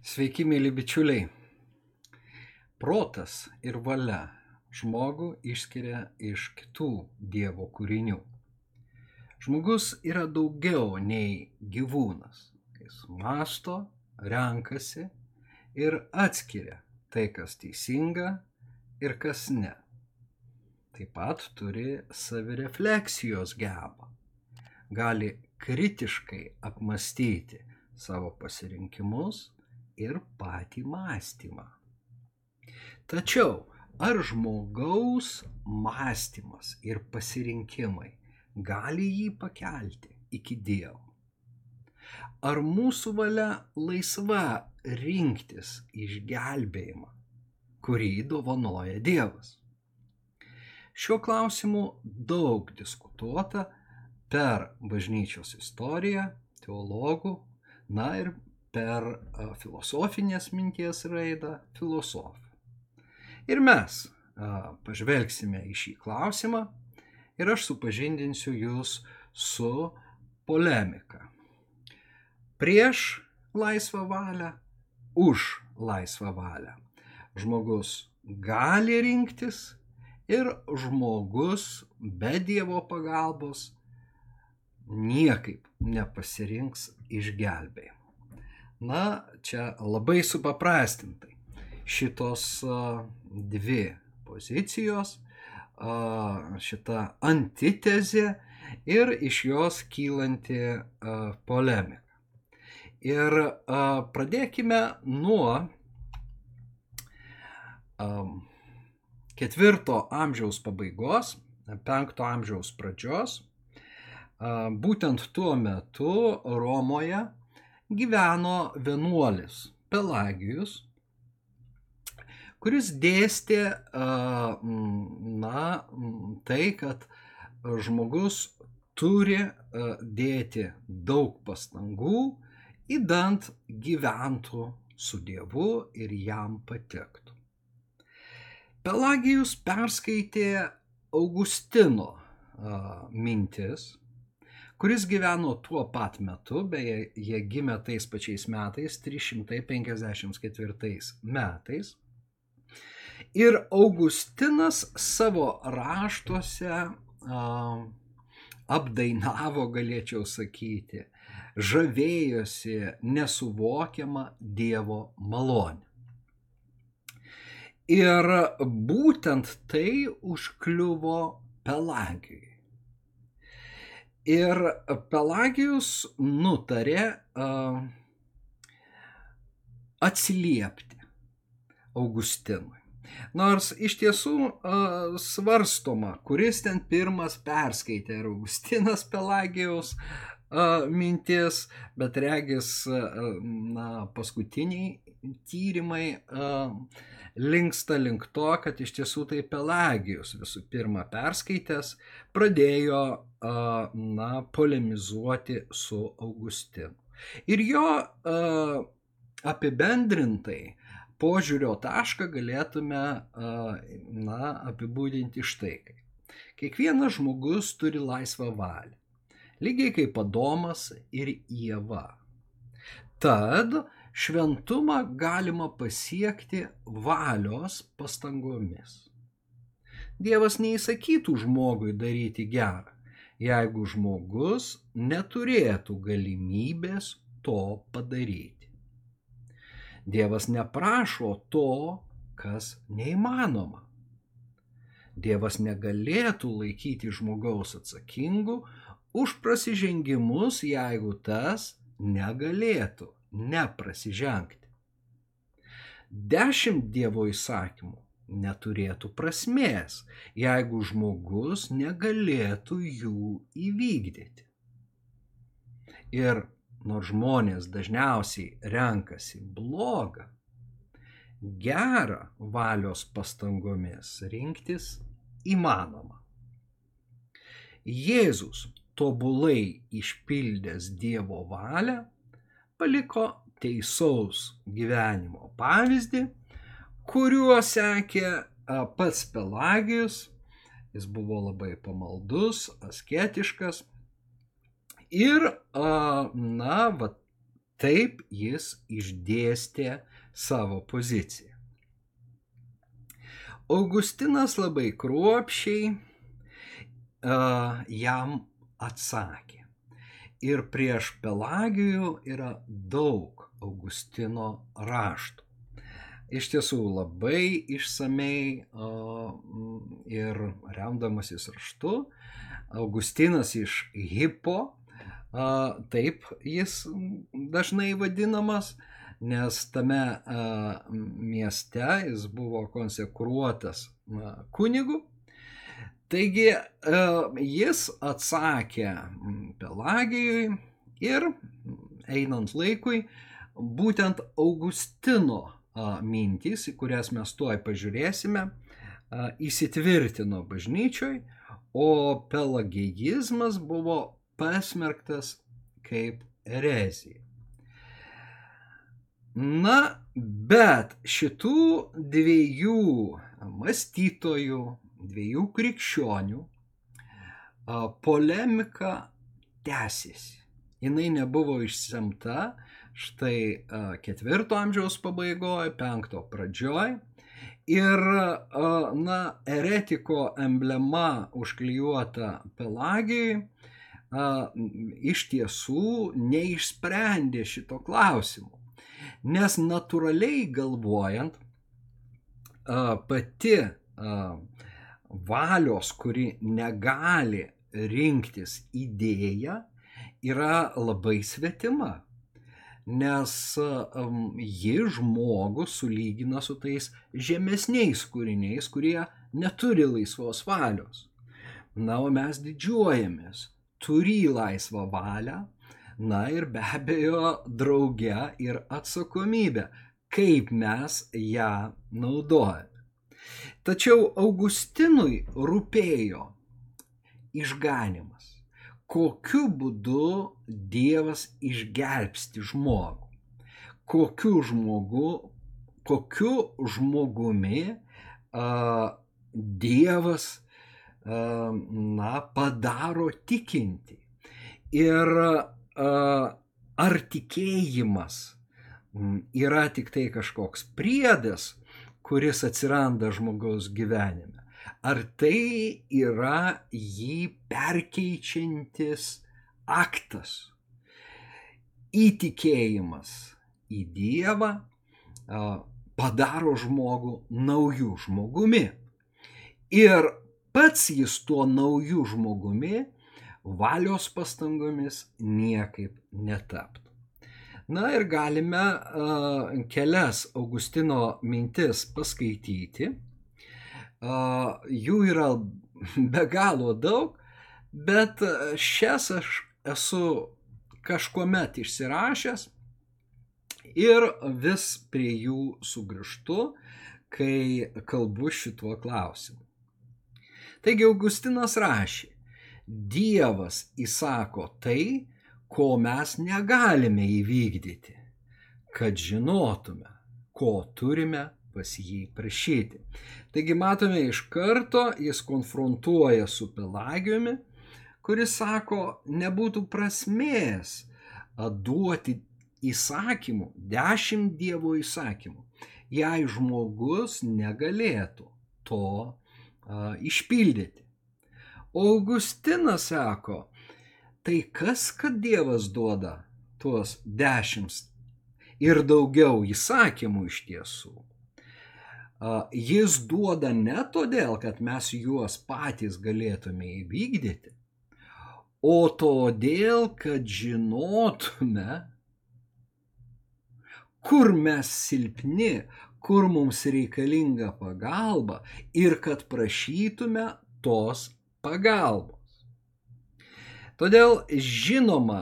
Sveiki, mėly bičiuliai. Protas ir valia žmogų išskiria iš kitų Dievo kūrinių. Žmogus yra daugiau nei gyvūnas. Jis masto, renkasi ir atskiria tai, kas teisinga ir kas ne. Taip pat turi savirefleksijos gebą. Gali kritiškai apmastyti savo pasirinkimus ir patį mąstymą. Tačiau ar žmogaus mąstymas ir pasirinkimai gali jį pakelti iki Dievo? Ar mūsų valia laisva rinktis išgelbėjimą, kurį dovanoja Dievas? Šiuo klausimu daug diskutuota per bažnyčios istoriją, teologų, na ir per filosofinės minties raidą filosofą. Ir mes pažvelgsime į šį klausimą ir aš supažindinsiu jūs su polemika. Prieš laisvą valią, už laisvą valią. Žmogus gali rinktis ir žmogus be Dievo pagalbos niekaip nepasirinks išgelbėjimo. Na, čia labai supaprastintai. Šitos dvi pozicijos, šita antitezė ir iš jos kylanti polemika. Ir pradėkime nuo ketvirto amžiaus pabaigos, penkto amžiaus pradžios. Būtent tuo metu Romoje gyveno vienuolis Pelagijus, kuris dėstė, na, tai, kad žmogus turi dėti daug pastangų, įdant gyventų su Dievu ir jam patektų. Pelagijus perskaitė Augustino mintis kuris gyveno tuo pat metu, beje, jie gimė tais pačiais metais, 354 metais. Ir Augustinas savo raštuose a, apdainavo, galėčiau sakyti, žavėjosi nesuvokiamą Dievo malonę. Ir būtent tai užkliuvo Pelagijui. Ir Pelagijus nutarė uh, atsiliepti Augustinui. Nors iš tiesų uh, svarstoma, kuris ten pirmas perskaitė, ar Augustinas Pelagijaus uh, mintis, bet regis, uh, na, paskutiniai tyrimai uh, linksta link to, kad iš tiesų tai Pelagijus visų pirma perskaitęs pradėjo, na, polemizuoti su Augustinu. Ir jo apibendrintai požiūrio tašką galėtume, na, apibūdinti štai kaip. Kiekvienas žmogus turi laisvą valią, lygiai kaip Adomas ir Jėva. Tad šventumą galima pasiekti valios pastangomis. Dievas neįsakytų žmogui daryti gerą, jeigu žmogus neturėtų galimybės to padaryti. Dievas neprašo to, kas neįmanoma. Dievas negalėtų laikyti žmogaus atsakingu už prasižengimus, jeigu tas negalėtų neprasižengti. Dešimt Dievo įsakymų neturėtų prasmės, jeigu žmogus negalėtų jų įvykdyti. Ir nors žmonės dažniausiai renkasi blogą, gerą valios pastangomis rinktis įmanoma. Jėzus tobulai išpildęs Dievo valią paliko teisaus gyvenimo pavyzdį, kuriuo sekė pats Pelagijus. Jis buvo labai pamaldus, asketiškas. Ir, na, va, Taip jis išdėstė savo poziciją. Augustinas labai kruopšiai jam atsakė. Ir prieš Pelagijų yra daug Augustino raštų. Iš tiesų labai išsamei uh, ir remdamasis raštu, Augustinas iš Hipo, taip jis dažnai vadinamas, nes tame mieste jis buvo konsekruotas kunigu Taigi e, jis atsakė Pelagijui ir einant laikui, būtent Augustino mintys, į kurias mes tuoj pažiūrėsime, įsitvirtino bažnyčioj, o pelagijizmas buvo pasmerktas kaip erezija. Na, bet šitų dviejų mąstytojų, dviejų krikščionių polemika tęsiasi. Jis nebuvo išsemta štai ketvirto amžiaus pabaigoje, penkto pradžioje. Ir, na, eretiko emblema užklijuota Pelagijai iš tiesų neišsprendė šito klausimo. Nes natūraliai galvojant, pati valios, kuri negali rinktis idėją, yra labai svetima. Nes um, ji žmogų sulygina su tais žemesniais kūriniais, kurie neturi laisvos valios. Na, o mes didžiuojamės, turi laisvą valią, na ir be abejo drauge ir atsakomybę, kaip mes ją naudojame. Tačiau Augustinui rūpėjo išganimas. Kokiu būdu Dievas išgelbsti žmogų. Kokiu žmogu, kokiu žmogumi a, Dievas a, na, padaro tikinti. Ir a, ar tikėjimas yra tik tai kažkoks priedas, kuris atsiranda žmogaus gyvenime. Ar tai yra jį perkeičiantis aktas, įtikėjimas į Dievą padaro žmogų naujų žmogumi. Ir pats jis tuo naujų žmogumi valios pastangomis niekaip netaptų. Na ir galime uh, kelias Augustino mintis paskaityti. Uh, jų yra be galo daug, bet šias aš esu kažkuomet išsirašęs ir vis prie jų sugrįžtu, kai kalbu šituo klausimu. Taigi Augustinas rašė, Dievas įsako tai, ko mes negalime įvykdyti, kad žinotume, ko turime pas jį prašyti. Taigi matome iš karto, jis konfrontuoja su Pelagijumi, kuris sako, nebūtų prasmės duoti įsakymų, dešimt Dievo įsakymų, jei žmogus negalėtų to a, išpildyti. Augustinas sako, Tai kas, kad Dievas duoda tuos dešimt ir daugiau įsakymų iš tiesų? Jis duoda ne todėl, kad mes juos patys galėtume įvykdyti, o todėl, kad žinotume, kur mes silpni, kur mums reikalinga pagalba ir kad prašytume tos pagalbos. Todėl žinoma,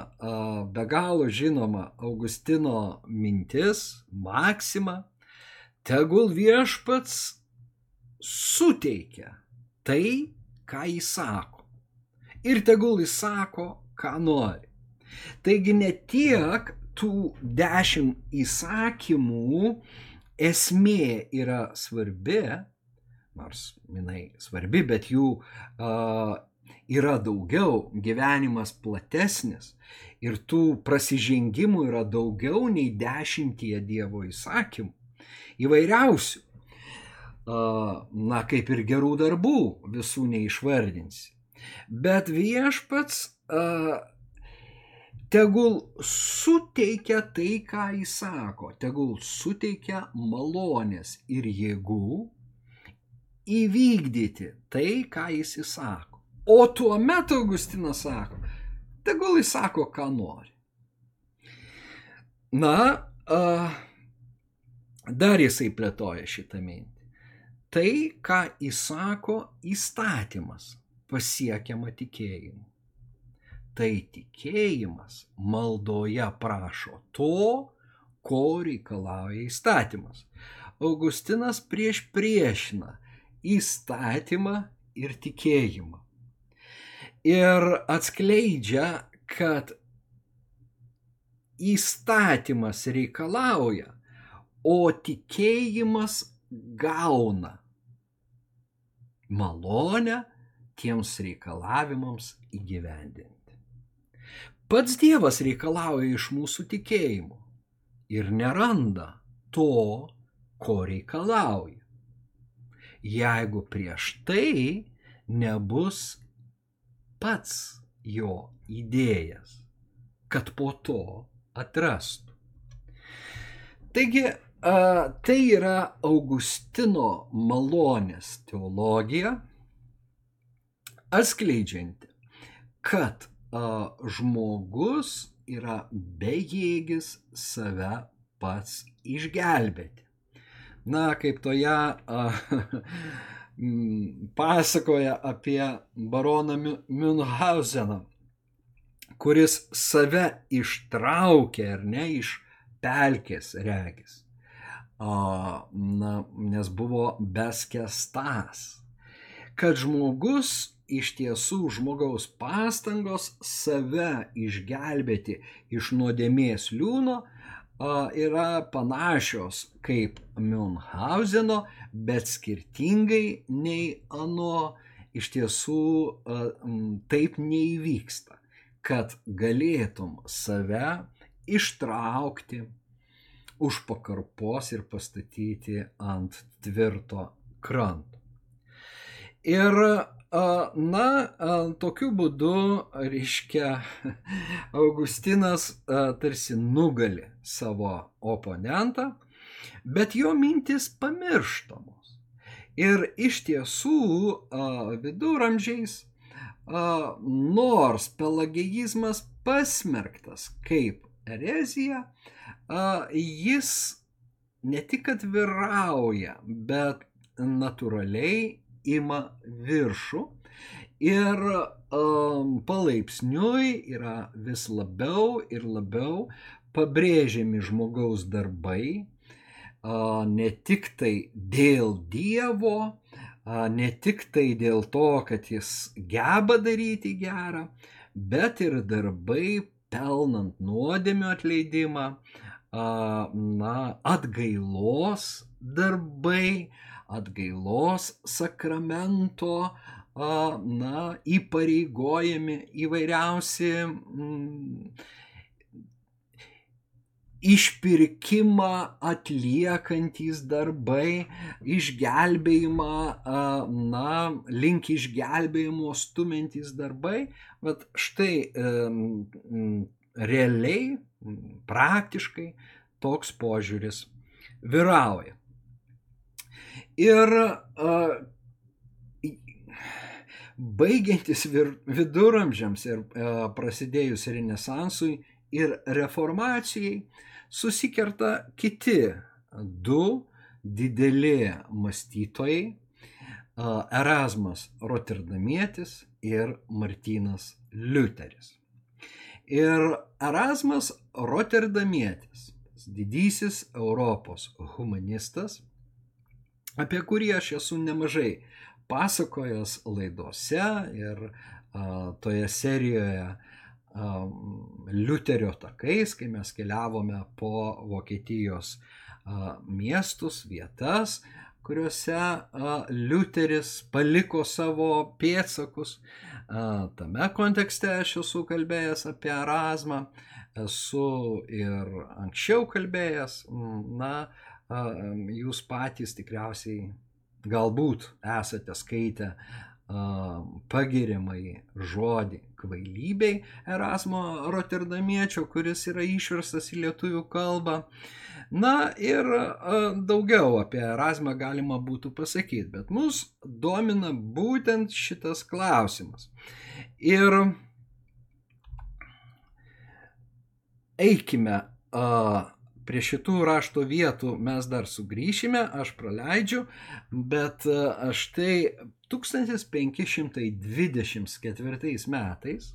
be galo žinoma Augustino mintis, maksima, tegul viešpats suteikia tai, ką jis sako. Ir tegul jis sako, ką nori. Taigi ne tiek tų dešimt įsakymų esmė yra svarbi, nors jinai svarbi, bet jų uh, yra daugiau, gyvenimas platesnis ir tų prasižengimų yra daugiau nei dešimtie Dievo įsakymų. Įvairiausių. Na, kaip ir gerų darbų, visų neišvardinsi. Bet viešpats tegul suteikia tai, ką jis sako, tegul suteikia malonės ir jėgų įvykdyti tai, ką jis įsako. O tuo metu Augustinas sako, tegul jis sako, ką nori. Na, uh, dar jisai plėtoja šitą mintį. Tai, ką įsako įstatymas, pasiekiama tikėjimu. Tai tikėjimas maldoje prašo to, ko reikalauja įstatymas. Augustinas prieš priešina įstatymą ir tikėjimą. Ir atskleidžia, kad įstatymas reikalauja, o tikėjimas gauna malonę tiems reikalavimams įgyvendinti. Pats Dievas reikalauja iš mūsų tikėjimo ir neranda to, ko reikalauja jeigu prieš tai nebus pats jo įdėjęs, kad po to atrastų. Taigi, tai yra Augustino malonės teologija, atskleidžianti, kad žmogus yra bejėgis save pats išgelbėti na, kaip toje pasakoja apie baroną Münchhauseną, kuris save ištraukė ar ne iš pelkės regis. Na, nes buvo beskestas. Kad žmogus iš tiesų žmogaus pastangos save išgelbėti iš nuodėmės liūno yra panašios kaip Münchauseno, bet skirtingai nei ano iš tiesų taip neįvyksta, kad galėtum save ištraukti už pakarpos ir pastatyti ant tvirto kranto. Ir Na, tokiu būdu, reiškia, Augustinas tarsi nugali savo oponentą, bet jo mintis pamirštamos. Ir iš tiesų viduramžiais, nors pelagėjizmas pasmerktas kaip erezija, jis ne tik kad vyrauja, bet natūraliai ima viršų ir um, palaipsniui yra vis labiau ir labiau pabrėžiami žmogaus darbai, uh, ne tik tai dėl Dievo, uh, ne tik tai dėl to, kad jis geba daryti gerą, bet ir darbai pelnant nuodėmio atleidimą, na, atgailos darbai, atgailos sakramento, na, įpareigojami įvairiausi mm, išpirkimą atliekantys darbai, išgelbėjimą, na, link išgelbėjimo stumiantys darbai, bet štai realiai, praktiškai toks požiūris vyrauja. Ir baigiantis viduramžiams ir prasidėjus Renesansui ir reformacijai, susikerta kiti du dideli mąstytojai Erasmas Rotterdamietis ir Martinas Liuteris. Ir Erasmas Rotterdamietis, didysis Europos humanistas, apie kurį aš esu nemažai pasakojęs laidose ir a, toje serijoje a, Liuterio takais, kai mes keliavome po Vokietijos a, miestus, vietas, kuriuose Liuteris paliko savo pėtsakus. Tame kontekste aš esu kalbėjęs apie Erasmą, esu ir anksčiau kalbėjęs, na, jūs patys tikriausiai galbūt esate skaitę pagirimai žodį kvailybei Erasmo Rotterdamiečio, kuris yra išverstas į lietuvių kalbą. Na ir daugiau apie Erasmą galima būtų pasakyti, bet mus domina būtent šitas klausimas. Ir eikime prie šitų rašto vietų mes dar sugrįšime, aš praleidžiu, bet štai 1524 metais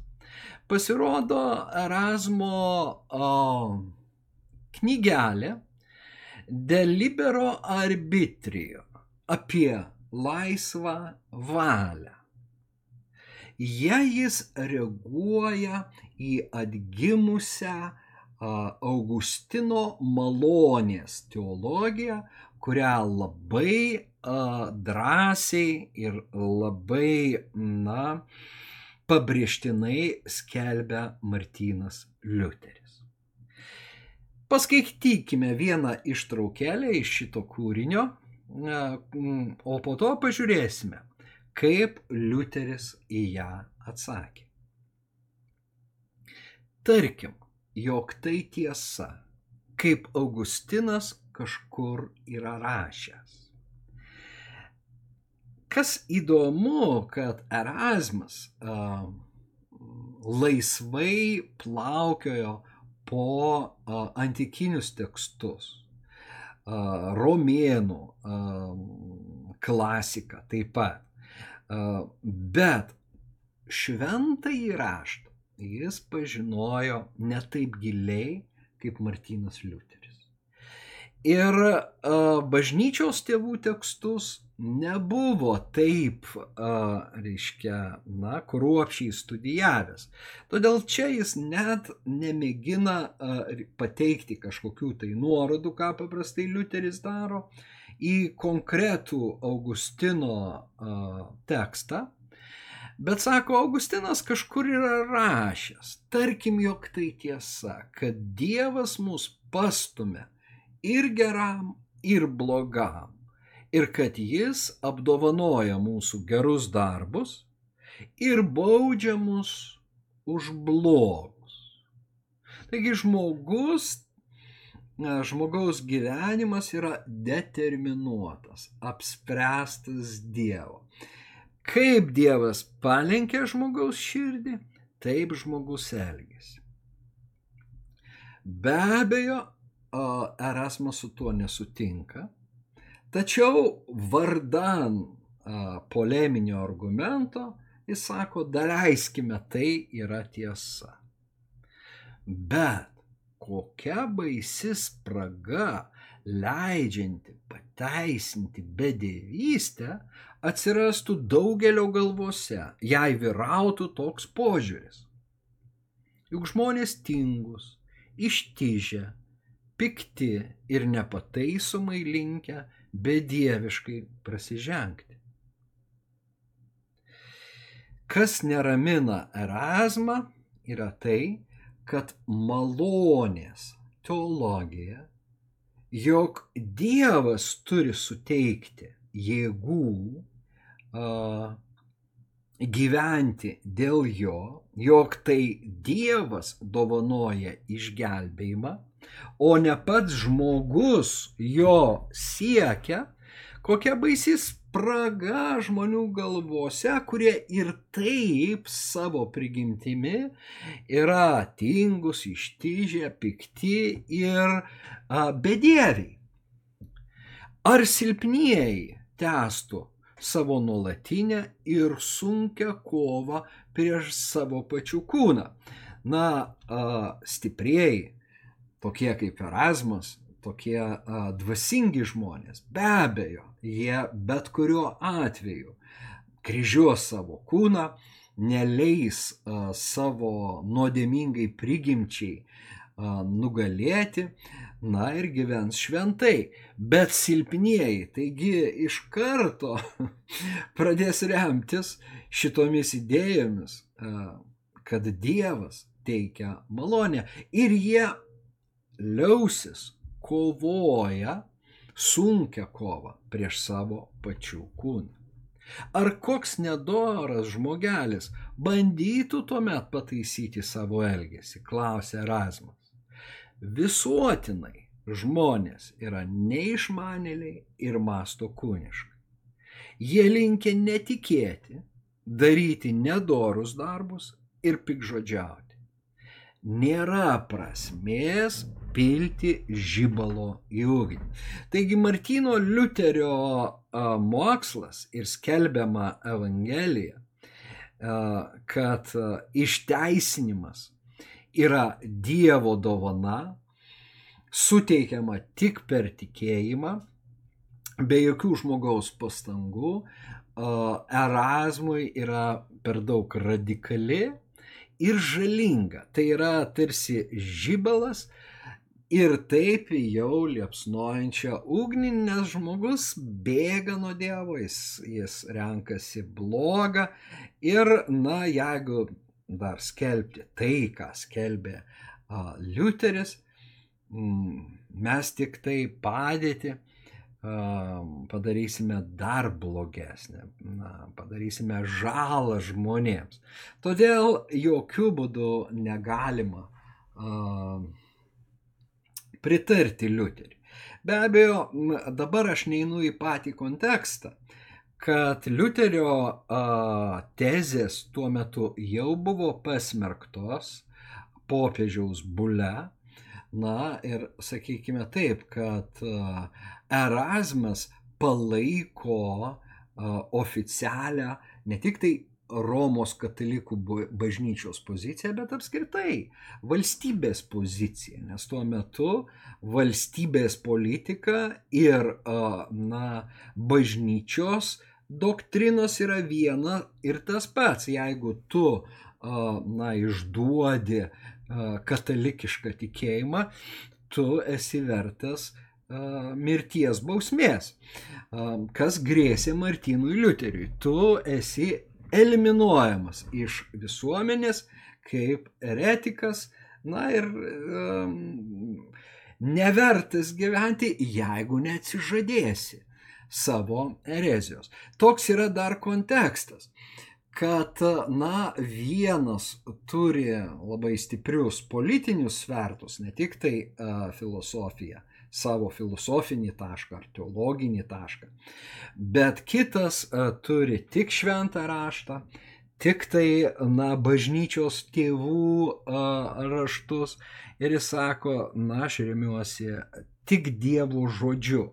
pasirodo Erasmo knygelė Delibero arbitrio apie laisvą valią. Jie jis reaguoja į atgimusią Augustino malonės teologiją, kurią labai drąsiai ir labai, na, pabrėžtinai skelbia Martynas Liuteris. Paskaitykime vieną ištraukėlę iš šito kūrinio, o po to pažiūrėsime, kaip Liuteris į ją atsakė. Tarkim, jog tai tiesa, kaip Augustinas kažkur yra rašęs. Kas įdomu, kad Erasmas uh, laisvai plaukiojo po antikinius tekstus, romėnų klasiką taip pat. Bet šventąjį raštą jis pažinojo ne taip giliai kaip Martynas Liuteris. Ir bažnyčios tėvų tekstus nebuvo taip, a, reiškia, na, kruopšiai studijavęs. Todėl čia jis net nemėgina a, pateikti kažkokių tai nuorodų, ką paprastai Liuteris daro, į konkretų Augustino a, tekstą. Bet sako, Augustinas kažkur yra rašęs, tarkim, jog tai tiesa, kad Dievas mus pastumė ir geram, ir blogam ir kad jis apdovanoja mūsų gerus darbus ir baudžia mus už blogus. Taigi žmogus, žmogaus gyvenimas yra determinuotas, apspręstas Dievo. Kaip Dievas palenkia žmogaus širdį, taip žmogus elgesi. Be abejo, Erasmas su tuo nesutinka Tačiau vardan poleminio argumento jis sako, daleiskime, tai yra tiesa. Bet kokia baisi spraga leidžianti pateisinti bedėvystę atsirastų daugelio galvose, jei vyrautų toks požiūris. Juk žmonės tingus, ištižę, pikti ir nepataisomai linkę bedieviškai prasižengti. Kas neramina Erasmą yra tai, kad malonės teologija, jog Dievas turi suteikti jėgų gyventi dėl jo, jog tai Dievas dovanoja išgelbėjimą, o ne pats žmogus jo siekia, kokia baisi spraga žmonių galvose, kurie ir taip savo prigimtimi yra tingus, ištižę, pikti ir bedieviai. Ar silpnieji testų savo nuolatinę ir sunkę kovą prieš savo pačių kūną. Na, stiprieji tokie kaip Erasmus, tokie dvasingi žmonės, be abejo, jie bet kuriuo atveju kryžiuos savo kūną, neleis savo nuodėmingai prigimčiai nugalėti, na ir gyvens šventai. Bet silpnieji, taigi iš karto pradės remtis šitomis idėjomis, kad Dievas teikia malonę ir jie liausis kovoja sunkia kova prieš savo pačių kūną. Ar koks nedoras žmogelis bandytų tuomet pataisyti savo elgesį, klausė Erasmas. Visuotinai žmonės yra neišmanėliai ir masto kūniškai. Jie linkia netikėti, daryti nedorus darbus ir pikžodžiauti nėra prasmės pilti žibalo į ugnį. Taigi Martino Liuterio mokslas ir skelbiama Evangelija, kad išteisinimas yra Dievo dovana, suteikiama tik per tikėjimą, be jokių žmogaus pastangų, Erasmui yra per daug radikali ir žalinga. Tai yra tarsi žibalas ir taip jau liepsnojančią ugnį, nes žmogus bėga nuo Dievo, jis, jis renkasi blogą ir, na, jeigu dar skelbti tai, ką skelbė Liuteris, m, mes tik tai padėti padarysime dar blogesnę, na, padarysime žalą žmonėms. Todėl jokių būdų negalima pritarti Liuteriui. Be abejo, dabar aš neinu į patį kontekstą, kad Liuterio uh, tezės tuo metu jau buvo pasmerktos popiežiaus bule, Na ir sakykime taip, kad Erasmas palaiko oficialią ne tik tai Romos katalikų bažnyčios poziciją, bet apskritai valstybės poziciją, nes tuo metu valstybės politika ir na, bažnyčios doktrinos yra viena ir tas pats. Jeigu tu na, išduodi katalikišką tikėjimą, tu esi vertas mirties bausmės. Kas grėsė Martynui Liuteriui? Tu esi eliminuojamas iš visuomenės kaip eretikas, na ir um, nevertas gyventi, jeigu neatsižadėsi savo erezijos. Toks yra dar kontekstas, kad, na, vienas turi labai stiprius politinius svertus, ne tik tai uh, filosofiją, savo filosofinį tašką ar teologinį tašką. Bet kitas e, turi tik šventą raštą, tik tai, na, bažnyčios tėvų a, raštus ir jis sako, na, aš remiuosi tik Dievo žodžiu.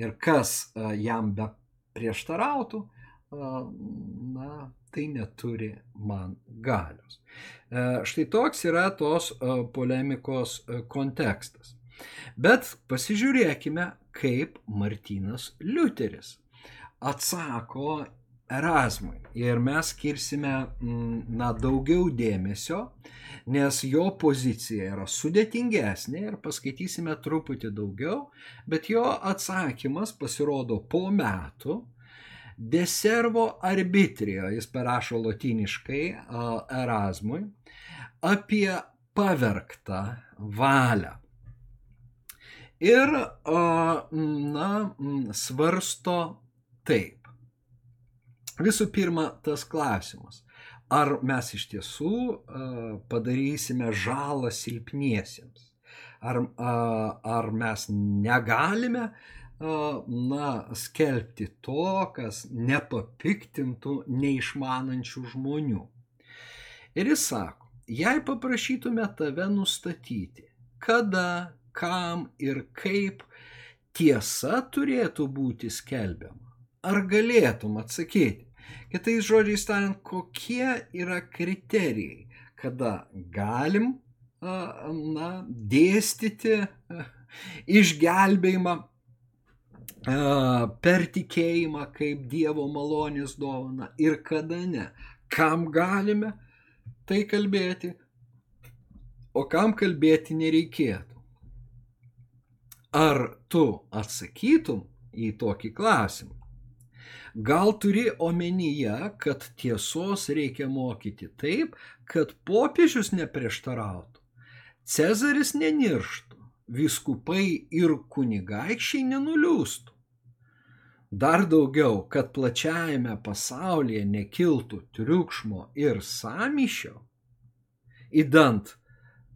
Ir kas a, jam be prieštarautų, a, na, tai neturi man galios. E, štai toks yra tos polemikos kontekstas. Bet pasižiūrėkime, kaip Martinas Liuteris atsako Erasmui. Ir mes skirsime mm, na, daugiau dėmesio, nes jo pozicija yra sudėtingesnė ir paskaitysime truputį daugiau, bet jo atsakymas pasirodo po metų. Deservo arbitrijo, jis parašo latiniškai Erasmui, apie pavergtą valią ir na, svarsto taip. Visų pirma, tas klausimas, ar mes iš tiesų padarysime žalą silpniesiems, ar, ar mes negalime na, skelbti to, kas nepapiktintų neišmanančių žmonių. Ir jis sako, jei paprašytume tave nustatyti, kada kam ir kaip tiesa turėtų būti skelbiama? Ar galėtum atsakyti? Kitais žodžiais tariant, kokie yra kriterijai, kada galim na, dėstyti išgelbėjimą per tikėjimą kaip Dievo malonės dovana ir kada ne. Kam galime tai kalbėti, o kam kalbėti nereikėtų. Ar tu atsakytum į tokį klausimą? Gal turi omenyje, kad tiesos reikia mokyti taip, kad popiežius neprieštarautų, Cezaris nenirštų, viskupai ir kunigaikščiai nenuliūstų. Dar daugiau, kad plačiajame pasaulyje nekiltų triukšmo ir samyšio, įdant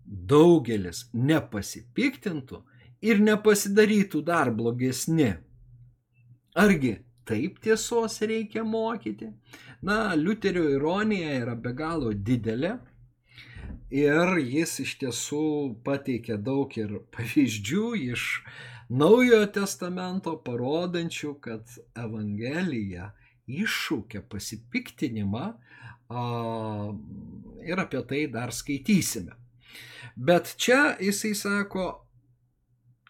daugelis nepasipiktintų ir nepasidarytų dar blogesni. Argi taip tiesos reikia mokyti? Na, Liuterio ironija yra be galo didelė ir jis iš tiesų pateikė daug ir pavyzdžių iš Naujojo testamento parodančių, kad Evangelija iššūkia pasipiktinimą ir apie tai dar skaitysime. Bet čia jisai sako,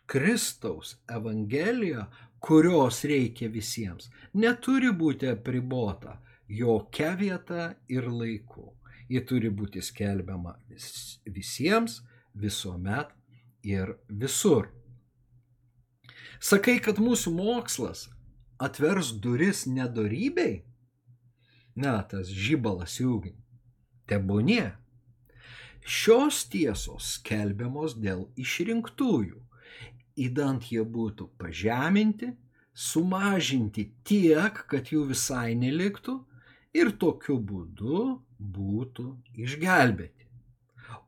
Kristaus Evangelija, kurios reikia visiems, neturi būti apribota jokia vieta ir laiku. Ji turi būti skelbiama vis, visiems, visuomet ir visur. Sakai, kad mūsų mokslas atvers duris nedorybei? Na, tas žybalas ugnį. Tebūnie. Šios tiesos skelbiamos dėl išrinktųjų, įdant jie būtų pažeminti, sumažinti tiek, kad jų visai neliktų ir tokiu būdu būtų išgelbėti.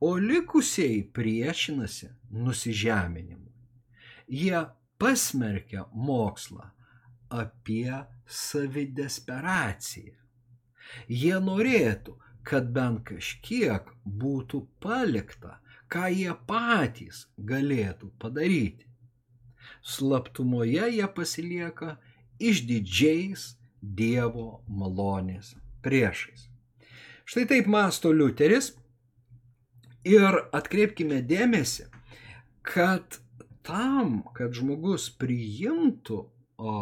O likusieji priešinasi nusižeminimui. Jie pasmerkia mokslą apie savidesperaciją. Jie norėtų, kad bent kažkiek būtų palikta, ką jie patys galėtų padaryti. Slaptumoje jie pasilieka išdidžiais Dievo malonės priešais. Štai taip masto Liuteris ir atkreipkime dėmesį, kad tam, kad žmogus priimtų o,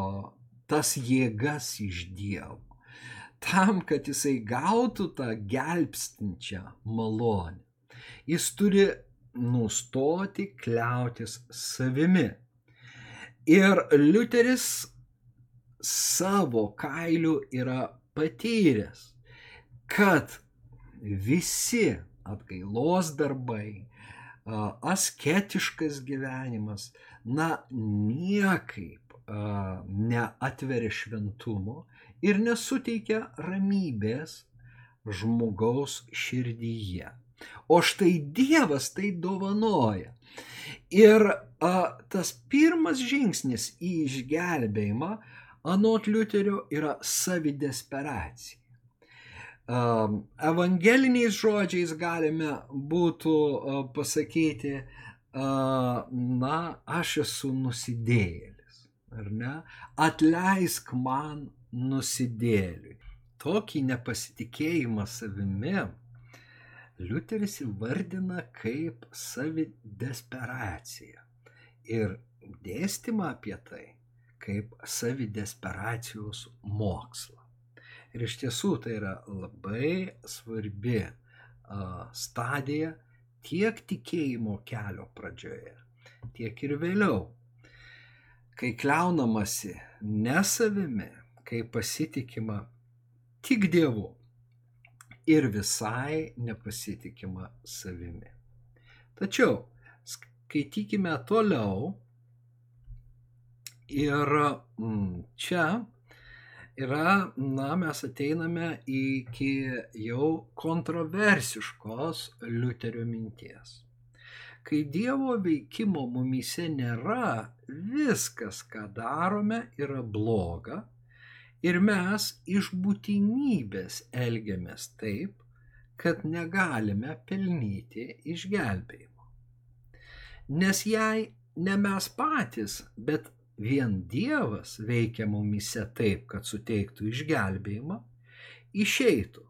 tas jėgas iš Dievo, tam, kad jisai gautų tą gelbstinčią malonę, jis turi nustoti kliautis savimi. Ir Liuteris savo kailiu yra patyręs, kad visi atgailos darbai, asketiškas gyvenimas, na, niekaip neatveria šventumo ir nesuteikia ramybės žmogaus širdyje. O štai Dievas tai dovanoja. Ir tas pirmas žingsnis į išgelbėjimą, anot Liuterio, yra savidesperacija. Evangeliniais žodžiais galime būtų pasakyti, na, aš esu nusidėjėlis, ar ne? Atleisk man nusidėliui. Tokį nepasitikėjimą savimi Liuteris įvardina kaip savidesperaciją ir dėstymą apie tai kaip savidesperacijos mokslą. Ir iš tiesų tai yra labai svarbi uh, stadija tiek tikėjimo kelio pradžioje, tiek ir vėliau, kai kliaunamasi ne savimi, kai pasitikima tik Dievu ir visai nepasitikima savimi. Tačiau skaitykime toliau ir mm, čia yra, na, mes ateiname iki jau kontroversiškos Liuterio minties. Kai Dievo veikimo mumyse nėra, viskas, ką darome, yra bloga Ir mes iš būtinybės elgiamės taip, kad negalime pelnyti išgelbėjimo. Nes jei ne mes patys, bet vien Dievas veikia mumise taip, kad suteiktų išgelbėjimą, išeitų,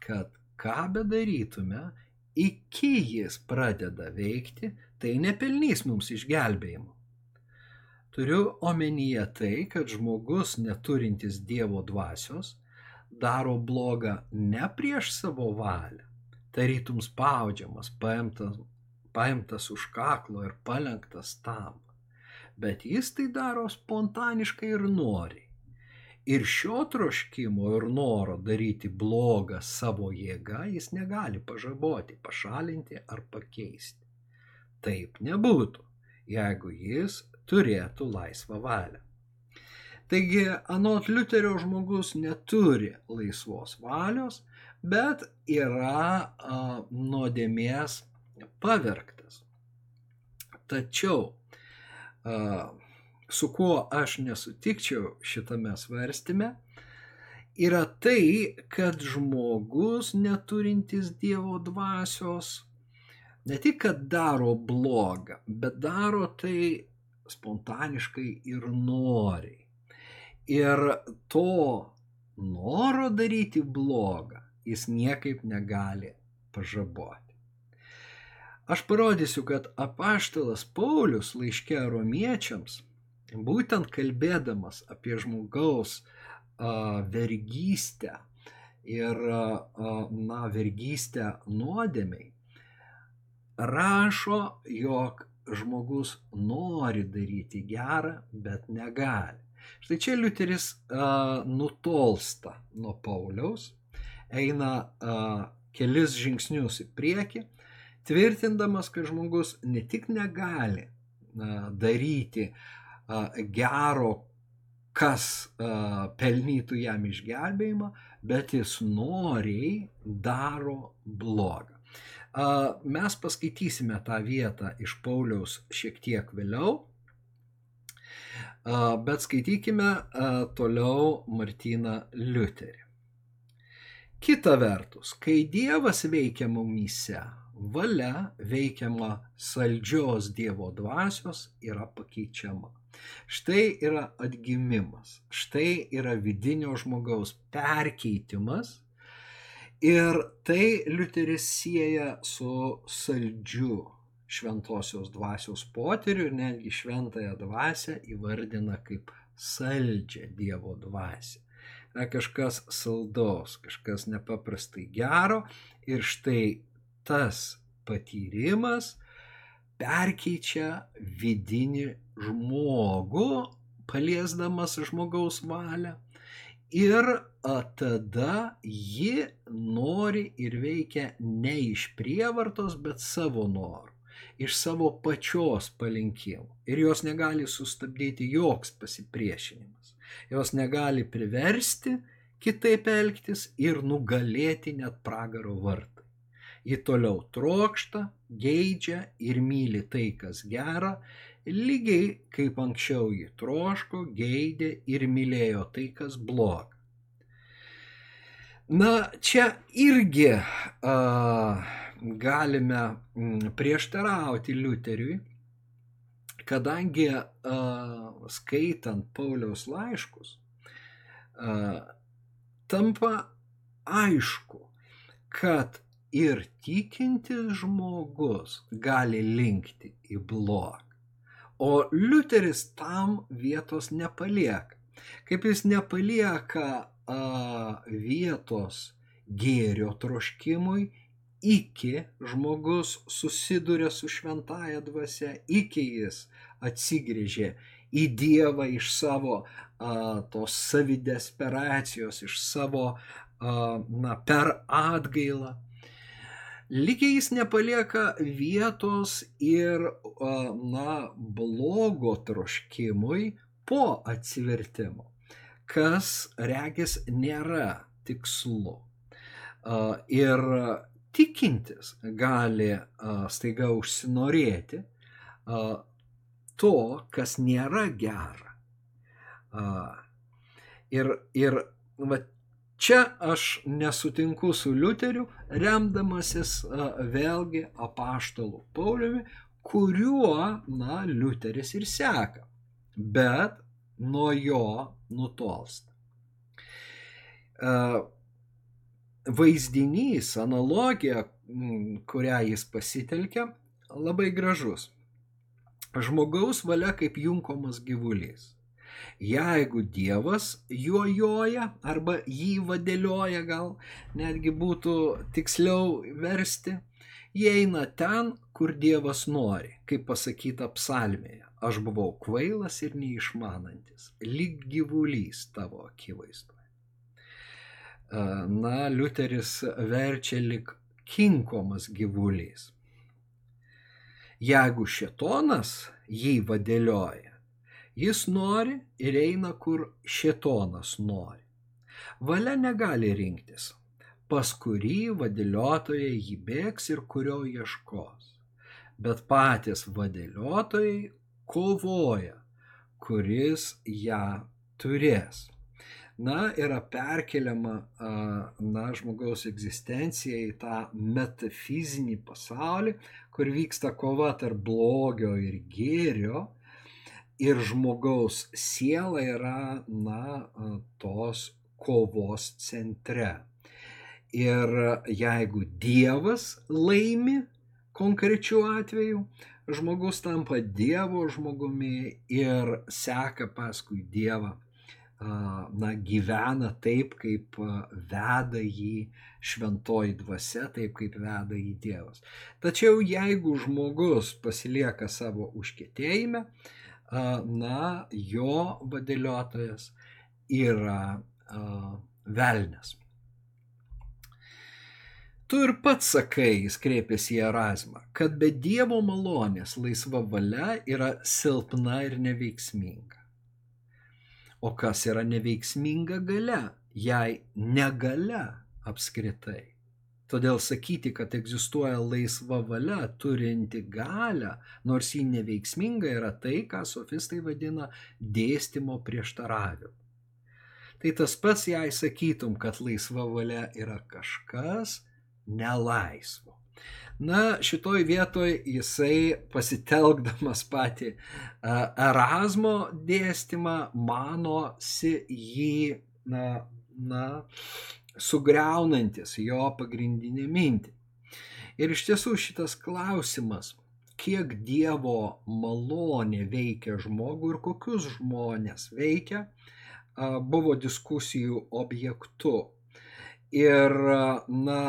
kad ką bedarytume, iki jis pradeda veikti, tai nepelnys mums išgelbėjimo. Turiu omenyje tai, kad žmogus neturintis Dievo dvasios daro blogą ne prieš savo valią, tarytum spaudžiamas, paimtas paimtas už kaklo ir palenktas tam. Bet jis tai daro spontaniškai ir noriai. Ir šio troškimo ir noro daryti blogą savo jėgą jis negali pažaboti, pašalinti ar pakeisti. Taip nebūtų, jeigu jis turėtų laisvą valią. Taigi, anot Liuterio žmogus neturi laisvos valios, bet yra a, nuodėmės pavergtas. Tačiau, su kuo aš nesutikčiau šitame svarstime, yra tai, kad žmogus neturintis Dievo dvasios ne tik, kad daro blogą, bet daro tai spontaniškai ir noriai. Ir to noro daryti blogą jis niekaip negali pažaboti. Aš parodysiu, kad apaštalas Paulius laiške romiečiams, būtent kalbėdamas apie žmogaus a, vergystę ir, a, na, vergystę nuodėmiai, rašo, jog žmogus nori daryti gerą, bet negali. Štai čia Liuteris a, nutolsta nuo Pauliaus, eina a, kelis žingsnius į priekį tvirtindamas, kad žmogus ne tik negali daryti gero, kas pelnytų jam išgelbėjimą, bet jis noriai daro blogą. Mes paskaitysime tą vietą iš Pauliaus šiek tiek vėliau, bet skaitykime toliau Martyną Liuterį. Kita vertus, kai Dievas veikia mumyse, valia veikiama saldžios Dievo dvasios yra pakeičiama. Štai yra atgimimas, štai yra vidinio žmogaus perkeitimas ir tai Liuteris sieja su saldžiu šventosios dvasios potyriu ir netgi šventąją dvasę įvardina kaip saldžią Dievo dvasę. Yra kažkas saldaus, kažkas nepaprastai gero ir štai tas patyrimas perkeičia vidinį žmogų, paliesdamas žmogaus valią. Ir tada ji nori ir veikia ne iš prievartos, bet savo norų, iš savo pačios palinkimų. Ir jos negali sustabdyti joks pasipriešinimas. Jos negali priversti kitaip elgtis ir nugalėti net pragaro vartą. Ji toliau trokšta, geidžia ir myli tai, kas gera, lygiai kaip anksčiau ji troško, geidė ir mylėjo tai, kas bloga. Na, čia irgi a, galime prieštarauti Liuteriui, kadangi a, skaitant Pauliaus laiškus, a, tampa aišku, kad ir tikintis žmogus gali linkti į blogą. O Liuteris tam vietos nepalieka. Kaip jis nepalieka a, vietos gėrio troškimui, iki žmogus susiduria su šventaja dvasia, iki jis atsigrėžė į Dievą iš savo a, tos savidesperacijos, iš savo a, na, per atgailą lygiai jis nepalieka vietos ir, na, blogo troškimui po atsivertimo, kas regis nėra tikslu. Ir tikintis gali staiga užsinorėti to, kas nėra gera. Ir, ir va, Čia aš nesutinku su Liuteriu, remdamasis vėlgi apaštalų Pauliumi, kuriuo, na, Liuteris ir seka, bet nuo jo nutolsta. Vaizdinys, analogija, kurią jis pasitelkia, labai gražus. Žmogaus valia kaip junkomas gyvulys. Jeigu Dievas juo joja arba jį vadėlioja, gal netgi būtų tiksliau versti, Jie eina ten, kur Dievas nori, kaip pasakyta psalmėje. Aš buvau kvailas ir neišmanantis, lyg gyvulys tavo akivaizdoje. Na, Liuteris verčia lyg kinkomas gyvulys. Jeigu šetonas jį vadėlioja, jis nori ir eina, kur šetonas nori. Valia negali rinktis, pas kurį vadėliotojai jį bėgs ir kurio ieškos. Bet patys vadėliotojai kovoja, kuris ją turės na, yra perkeliama, na, žmogaus egzistencija į tą metafizinį pasaulį, kur vyksta kova tarp blogio ir gėrio. Ir žmogaus siela yra, na, tos kovos centre. Ir jeigu Dievas laimi konkrečiu atveju, žmogus tampa Dievo žmogumi ir seka paskui Dievą na, gyvena taip, kaip veda jį šventoji dvasia, taip kaip veda jį Dievas. Tačiau jeigu žmogus pasilieka savo užkėtėjime, na, jo vadėliotojas yra velnes. Tu ir pats sakai, jis kreipėsi į Erasmą, kad be Dievo malonės laisva valia yra silpna ir neveiksminga. O kas yra neveiksminga gale, jei negalia apskritai. Todėl sakyti, kad egzistuoja laisva valia turinti galę, nors ji neveiksminga, yra tai, ką sofistai vadina dėstymo prieštaravimu. Tai tas pats, jei sakytum, kad laisva valia yra kažkas nelaisvo. Na, šitoj vietoj jisai pasitelkdamas patį Erasmo dėstymą, manosi jį, na, na, sugriaunantis jo pagrindinę mintį. Ir iš tiesų šitas klausimas, kiek Dievo malonė veikia žmogų ir kokius žmonės veikia, buvo diskusijų objektu Ir, na,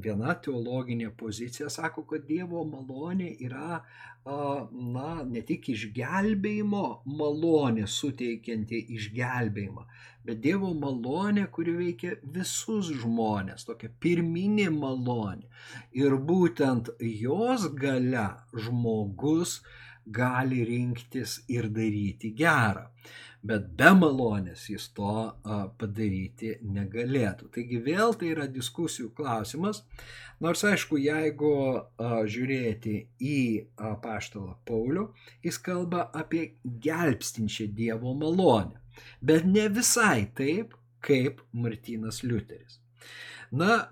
viena teologinė pozicija sako, kad Dievo malonė yra, na, ne tik išgelbėjimo malonė suteikianti išgelbėjimą, bet Dievo malonė, kuri veikia visus žmonės, tokia pirminė malonė. Ir būtent jos gale žmogus gali rinktis ir daryti gerą bet be malonės jis to padaryti negalėtų. Taigi vėl tai yra diskusijų klausimas, nors aišku, jeigu žiūrėti į paštalą Paulių, jis kalba apie gelbstinčią Dievo malonę, bet ne visai taip, kaip Martinas Liuteris. Na,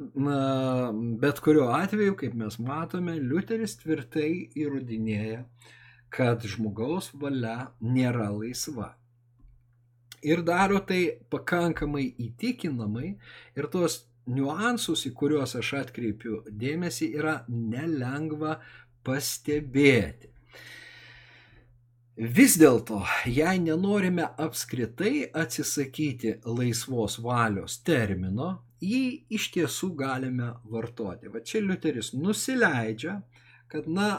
bet kuriuo atveju, kaip mes matome, Liuteris tvirtai įrodinėja, kad žmogaus valia nėra laisva ir daro tai pakankamai įtikinamai ir tuos niuansus, į kuriuos aš atkreipiu dėmesį, yra nelengva pastebėti. Vis dėlto, jei nenorime apskritai atsisakyti laisvos valios termino, jį iš tiesų galime vartoti. Va čia Liuteris nusileidžia, kad na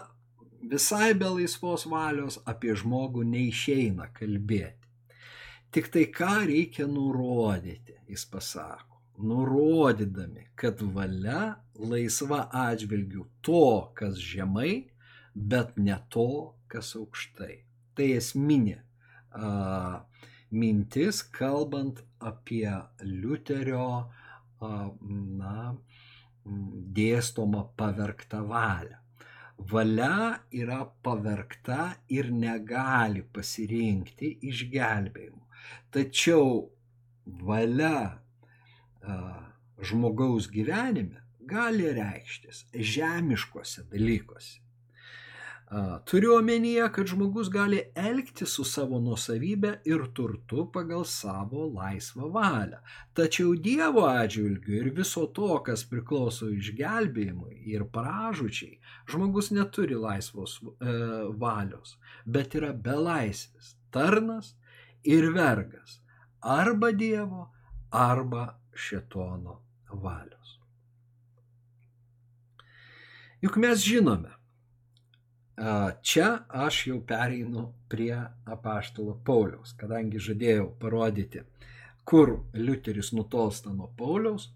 visai be laisvos valios apie žmogų neišeina kalbėti. Tik tai ką reikia nurodyti, jis pasako, nurodydami, kad valia laisva atžvilgių to, kas žemai, bet ne to, kas aukštai. Tai esminė a, mintis, kalbant apie Liuterio a, na, dėstomą pavergtą valią. Valia yra pavergta ir negali pasirinkti išgelbėjimo. Tačiau valia žmogaus gyvenime gali reikštis žemiškose dalykuose. Turiu omenyje, kad žmogus gali elgti su savo nusavybė ir turtu pagal savo laisvą valią. Tačiau Dievo atžvilgiu ir viso to, kas priklauso išgelbėjimui ir pražučiai, žmogus neturi laisvos e, valios, bet yra belaisvis, tarnas ir vergas arba Dievo, arba šetono valios. Juk mes žinome, čia aš jau pereinu prie apaštalo Pauliaus, kadangi žadėjau parodyti, kur Liuteris nutolsta nuo Pauliaus,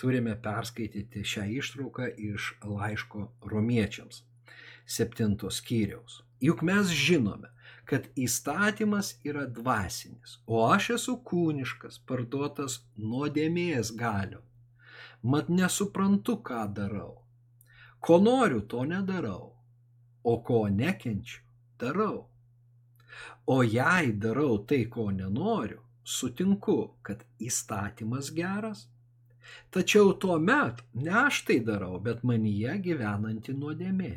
turime perskaityti šią ištrauką iš laiško romiečiams, septintos skyriaus. Juk mes žinome, kad įstatymas yra dvasinis, o aš esu kūniškas, parduotas nuodėmės galio. Mat nesuprantu, ką darau. Ko noriu, to nedarau, o ko nekenčiu, darau. O jei darau tai, ko nenoriu, sutinku, kad įstatymas geras, Tačiau tuo met ne aš tai darau, bet manyje gyvenanti nuodėmė.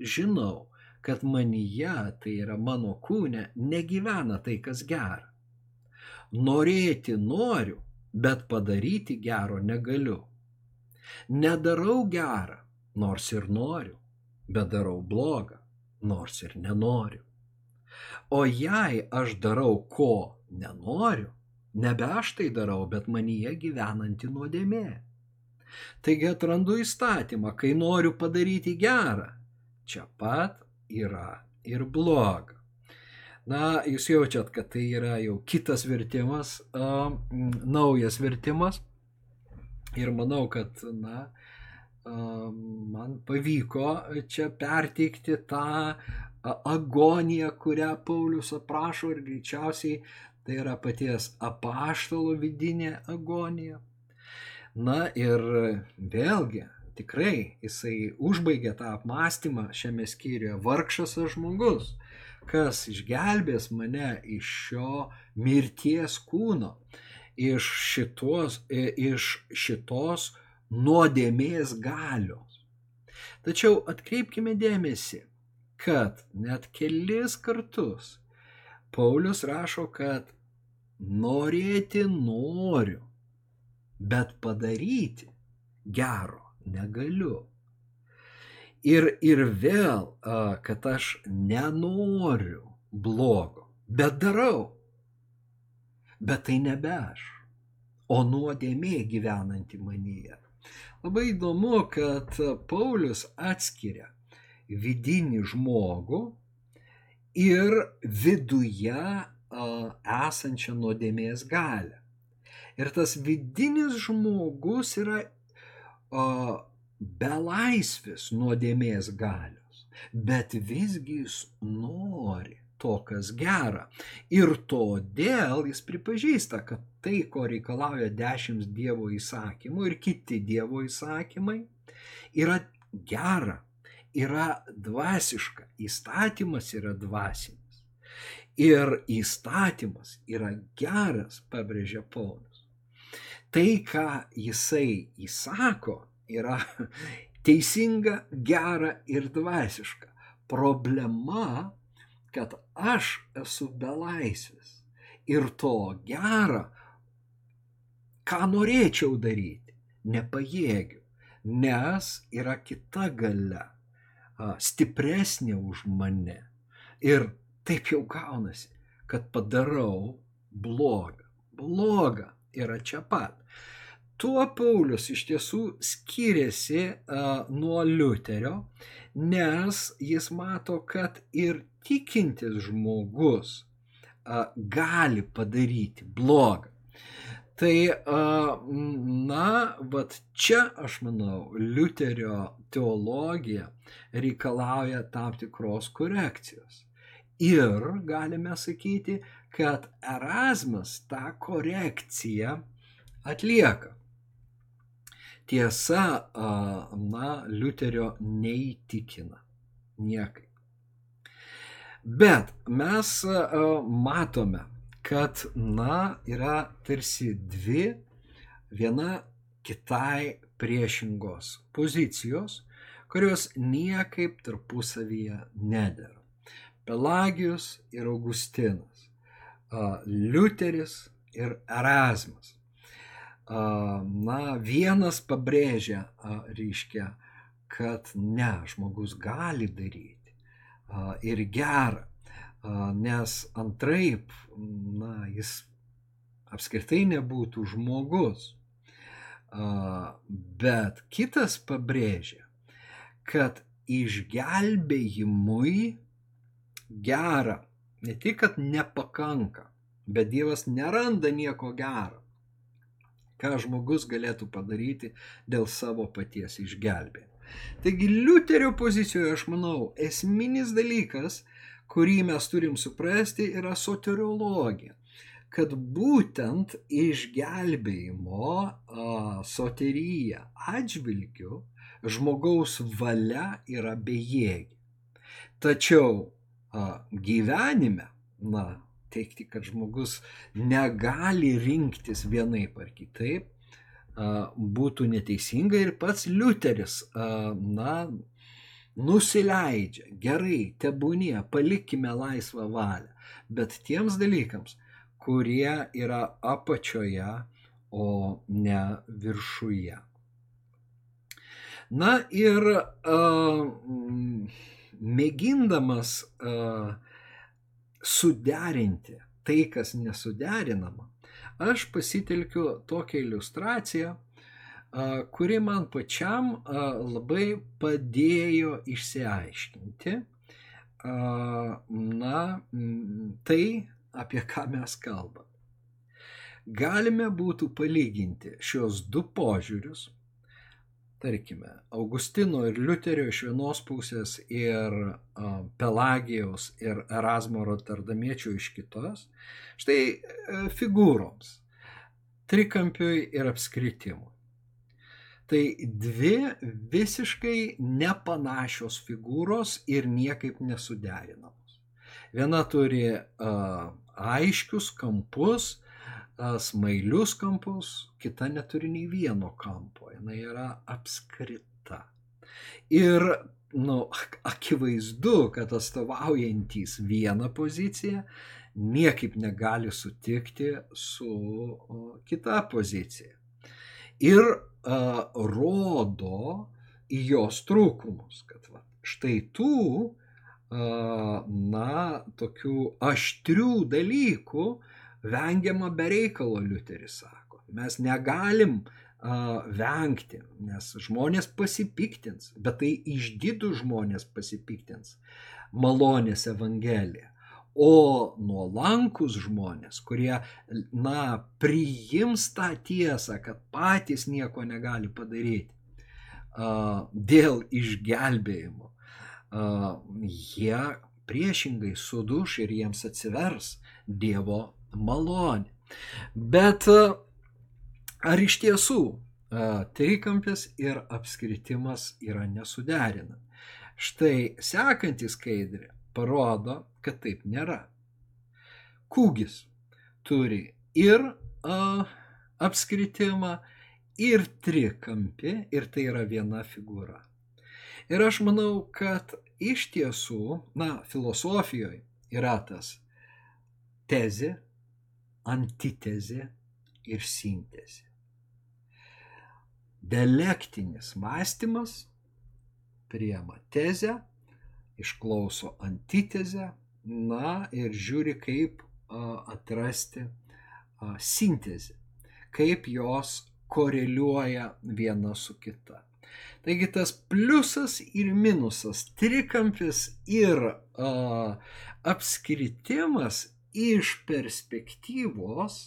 Žinau, kad manyje, tai yra mano kūne, negyvena tai, kas gera. Norėti noriu, bet padaryti gero negaliu. Nedarau gerą, nors ir noriu, bet darau blogą, nors ir nenoriu. O jei aš darau ko nenoriu, Nebe aš tai darau, bet manyje gyvenanti nuodėmė. Taigi atrandu įstatymą, kai noriu padaryti gerą. Čia pat yra ir bloga. Na, jūs jaučiat, kad tai yra jau kitas vertimas, uh, naujas vertimas. Ir manau, kad, na, uh, man pavyko čia perteikti tą agoniją, kurią Paulius aprašo ir greičiausiai tai yra paties apaštalo vidinė agonija. Na ir vėlgi, tikrai jisai užbaigė tą apmąstymą šiame skyriuje, vargšas žmogus, kas išgelbės mane iš šio mirties kūno, iš šitos, iš šitos nuodėmės galios. Tačiau atkreipkime dėmesį, kad net kelis kartus Paulius rašo, kad norėti noriu, bet padaryti gero negaliu. Ir, ir vėl, kad aš nenoriu blogo, bet darau. Bet tai nebe aš, o nuodėmė gyvenanti manyje. Labai įdomu, kad Paulius atskiria vidinį žmogų ir viduje esančią nuodėmės galę. Ir tas vidinis žmogus yra belaisvis nuodėmės galios, bet visgi jis nori to, kas gera. Ir todėl jis pripažįsta, kad tai, ko reikalauja dešimt Dievo įsakymų ir kiti Dievo įsakymai, yra gera yra dvasiška, įstatymas yra dvasinis. Ir įstatymas yra geras, pabrėžia Paulius. Tai, ką jisai įsako, yra teisinga, gera ir dvasiška. Problema, kad aš esu belaisvis ir to gera, ką norėčiau daryti, nepajėgiu, nes yra kita gale stipresnė už mane. Ir taip jau gaunasi, kad padarau blogą. Bloga yra čia pat. Tuo Paulius iš tiesų skiriasi uh, nuo Liuterio, nes jis mato, kad ir tikintis žmogus uh, gali padaryti blogą. Tai, na, vat čia aš manau, Liuterio teologija reikalauja tam tikros korekcijos. Ir galime sakyti, kad Erasmas tą korekciją atlieka. Tiesa, na, Liuterio neįtikina niekaip. Bet mes matome, kad, na, yra tarsi dvi viena kitai priešingos pozicijos, kurios niekaip tarpusavyje nedėra. Pelagijus ir Augustinas, Liuteris ir Erasmas. Na, vienas pabrėžia, reiškia, kad ne, žmogus gali daryti ir gerą, nes antraip, na, jis apskritai nebūtų žmogus. Bet kitas pabrėžia, kad išgelbėjimui gera, ne tik, kad nepakanka, bet Dievas neranda nieko gero, ką žmogus galėtų padaryti dėl savo paties išgelbėjimo. Taigi Liuterio pozicijoje, aš manau, esminis dalykas, kurį mes turim suprasti, yra soteriologija kad būtent išgelbėjimo soteryje atžvilgiu žmogaus valia yra bejėgi. Tačiau a, gyvenime, na, teikti, kad žmogus negali rinktis vienaip ar kitaip, būtų neteisinga ir pats Liuteris, na, nusileidžia, gerai, tebūnie, palikime laisvą valią, bet tiems dalykams, kurie yra apačioje, o ne viršuje. Na ir uh, mėgindamas uh, suderinti tai, kas nesuderinama, aš pasitelkiu tokią iliustraciją, kuri man pačiam labai padėjo išsiaiškinti, na, tai, apie ką mes kalbame. Galime būtų palyginti šios du požiūrius, tarkime, Augustino ir Liuterio iš vienos pusės ir Pelagijaus ir Erasmo Rotterdamiečio iš kitos, štai uh, figūroms, trikampiui ir apskritimui. Tai dvi visiškai nepanašios figūros ir niekaip nesuderinamos. Viena turi uh, aiškius kampus, smailius kampus, kita neturi nei vieno kampo, jinai yra apskrita. Ir, nu, akivaizdu, kad atstovaujantys vieną poziciją niekaip negali sutikti su kita pozicija. Ir a, rodo į jos trūkumus, kad va, štai tų na, tokių aštrių dalykų vengiama be reikalo, Liuteris sako. Mes negalim uh, vengti, nes žmonės pasipiktins, bet tai išdidų žmonės pasipiktins malonės Evangelija. O nuolankus žmonės, kurie, na, priims tą tiesą, kad patys nieko negali padaryti uh, dėl išgelbėjimo, jie priešingai suduš ir jiems atsivers Dievo malonė. Bet ar iš tiesų trikampis ir apskritimas yra nesuderinami? Štai sekantis skaidrė parodo, kad taip nėra. Kūgis turi ir a, apskritimą, ir trikampį, ir tai yra viena figūra. Ir aš manau, kad iš tiesų, na, filosofijoje yra tas tezė, antitezė ir sintezė. Dialektinis mąstymas priema tezę, išklauso antitezę, na ir žiūri, kaip atrasti sintezę, kaip jos koreliuoja viena su kita. Taigi tas pliusas ir minusas, trikampis ir a, apskritimas iš perspektyvos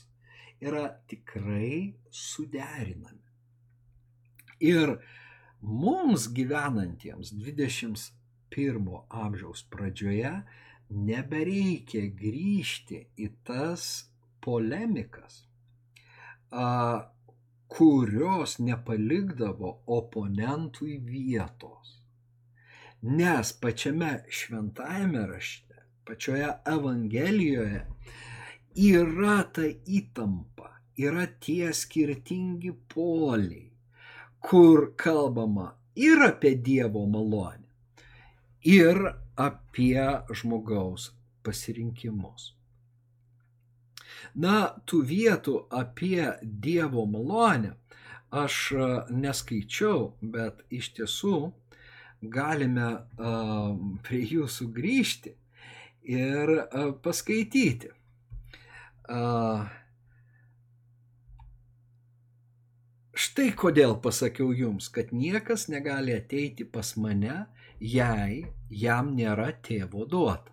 yra tikrai suderinami. Ir mums gyvenantiems 21 amžiaus pradžioje nebereikia grįžti į tas polemikas, kurios nepalikdavo oponentui vietos. Nes pačiame šventajame rašte, pačioje Evangelijoje yra ta įtampa, yra tie skirtingi poliai, kur kalbama ir apie Dievo malonę, ir apie žmogaus pasirinkimus. Na, tų vietų apie Dievo malonę aš e, neskaičiau, bet iš tiesų galime uh, prie jų sugrįžti ir uh, paskaityti. Štai kodėl pasakiau jums, kad niekas negali ateiti pas mane, jei jam nėra tėvo duota.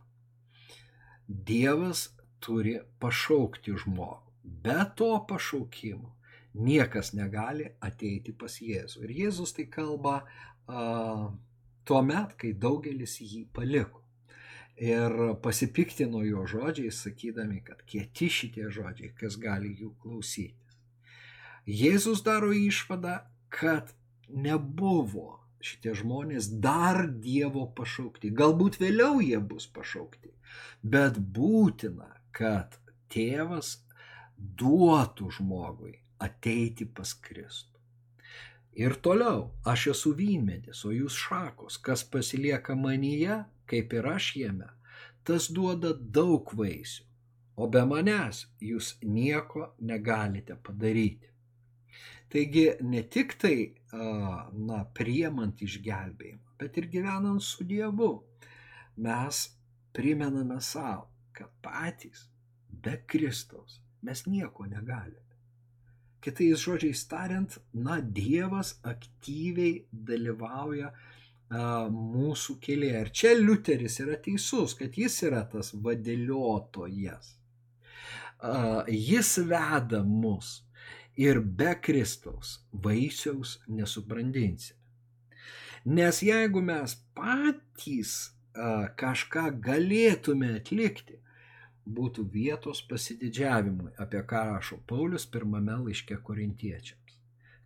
Dievas turi pašaukti žmogų. Be to pašaukimo niekas negali ateiti pas Jėzų. Ir Jėzus tai kalba uh, tuo met, kai daugelis jį paliko. Ir pasipiktino jo žodžiais, sakydami, kad kieti šitie žodžiai, kas gali jų klausytis. Jėzus daro išvadą, kad nebuvo šitie žmonės dar Dievo pašaukti. Galbūt vėliau jie bus pašaukti, bet būtina, kad tėvas duotų žmogui ateiti pas Kristų. Ir toliau, aš esu vynmedis, o jūs šakos, kas pasilieka manyje, kaip ir aš jame, tas duoda daug vaisių, o be manęs jūs nieko negalite padaryti. Taigi ne tik tai, na, priemant išgelbėjimą, bet ir gyvenant su Dievu, mes primename savo, kad patys be Kristaus mes nieko negalime. Kitais žodžiais tariant, na, Dievas aktyviai dalyvauja a, mūsų kelyje. Ir čia Liuteris yra teisus, kad jis yra tas vadėliotojas. Jis veda mus ir be Kristaus vaisiaus nesubrandinsime. Nes jeigu mes patys kažką galėtume atlikti, būtų vietos pasididžiavimui, apie ką rašo Paulius pirmame laiške korintiečiams.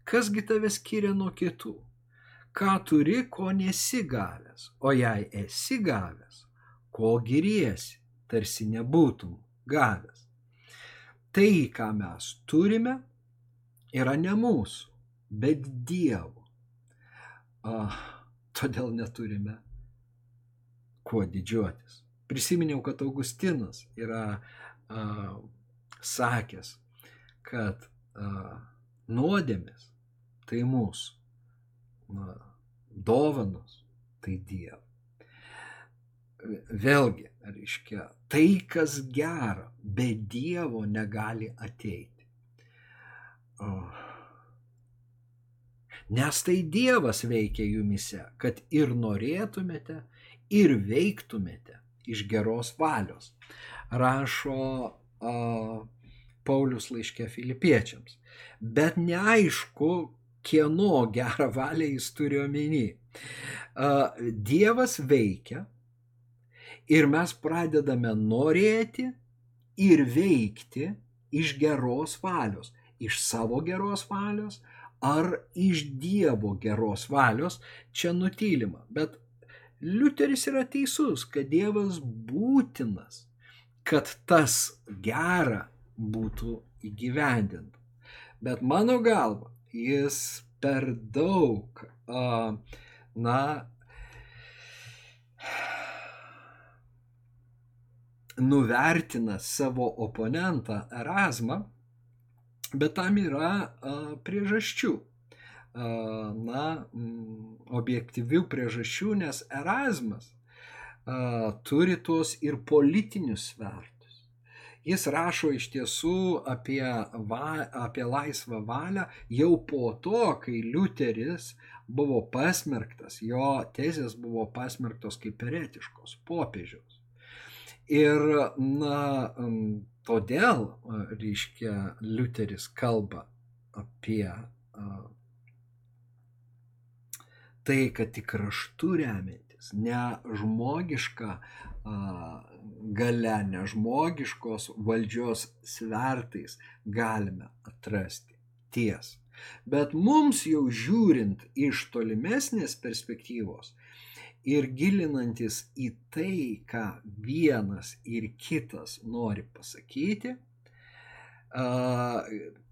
Kasgi tave skiria nuo kitų? Ką turi, ko nesi gavęs, o jei esi gavęs, ko giriesi, tarsi nebūtum gavęs. Tai, ką mes turime, yra ne mūsų, bet Dievo. Ah, todėl neturime kuo didžiuotis prisiminiau, kad Augustinas yra a, sakęs, kad a, nuodėmės tai mūsų, na, dovanos tai Dievo. Vėlgi, reiškia, tai, kas gera, be Dievo negali ateiti. Nes tai Dievas veikia jumise, kad ir norėtumėte, ir veiktumėte iš geros valios. Rašo a, Paulius laiškė filipiečiams. Bet neaišku, kieno gerą valią jis turi omeny. Dievas veikia ir mes pradedame norėti ir veikti iš geros valios, iš savo geros valios ar iš Dievo geros valios, čia nutylima. Bet Liuteris yra teisus, kad Dievas būtinas, kad tas gera būtų įgyvendinta. Bet mano galva, jis per daug, na, nuvertina savo oponentą Erasmą, bet tam yra priežasčių na, objektyvių priežasčių, nes Erasmas turi tuos ir politinius svertus. Jis rašo iš tiesų apie, va, apie laisvą valią jau po to, kai Liuteris buvo pasmerktas, jo tezės buvo pasmerktos kaip peretiškos popiežiaus. Ir, na, todėl, reiškia, Liuteris kalba apie tai, kad tik raštu remiantis, ne žmogiška gale, ne žmogiškos valdžios svertais galime atrasti tiesą. Bet mums jau žiūrint iš tolimesnės perspektyvos ir gilinantis į tai, ką vienas ir kitas nori pasakyti,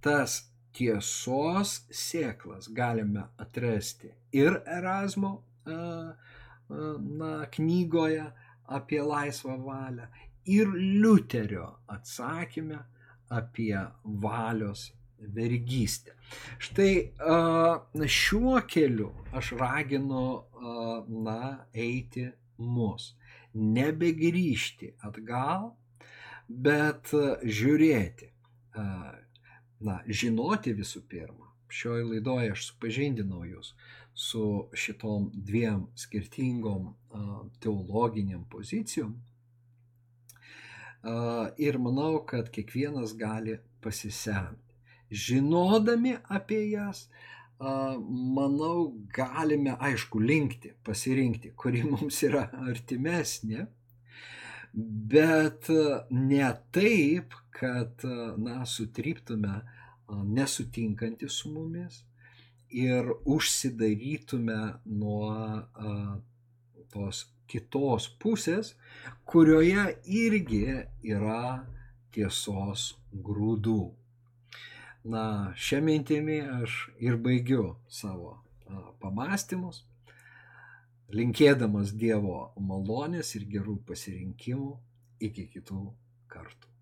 tas tiesos sėklas galime atrasti ir Erasmo na, knygoje apie laisvą valią, ir Liuterio atsakymę apie valios vergystę. Štai šiuo keliu aš raginu, na, eiti mus, nebegrįžti atgal, bet žiūrėti, na, žinoti visų pirma, šioje laidoje aš supažindinau jūs su šitom dviem skirtingom teologiniam pozicijom. Ir manau, kad kiekvienas gali pasisemti. Žinodami apie jas, manau, galime, aišku, linkti, pasirinkti, kuri mums yra artimesnė, bet ne taip, kad, na, sutryptume nesutinkantį su mumis ir užsidarytume nuo tos kitos pusės, kurioje irgi yra tiesos grūdų. Na, šią mintimį aš ir baigiu savo pamastymus, linkėdamas Dievo malonės ir gerų pasirinkimų iki kitų kartų.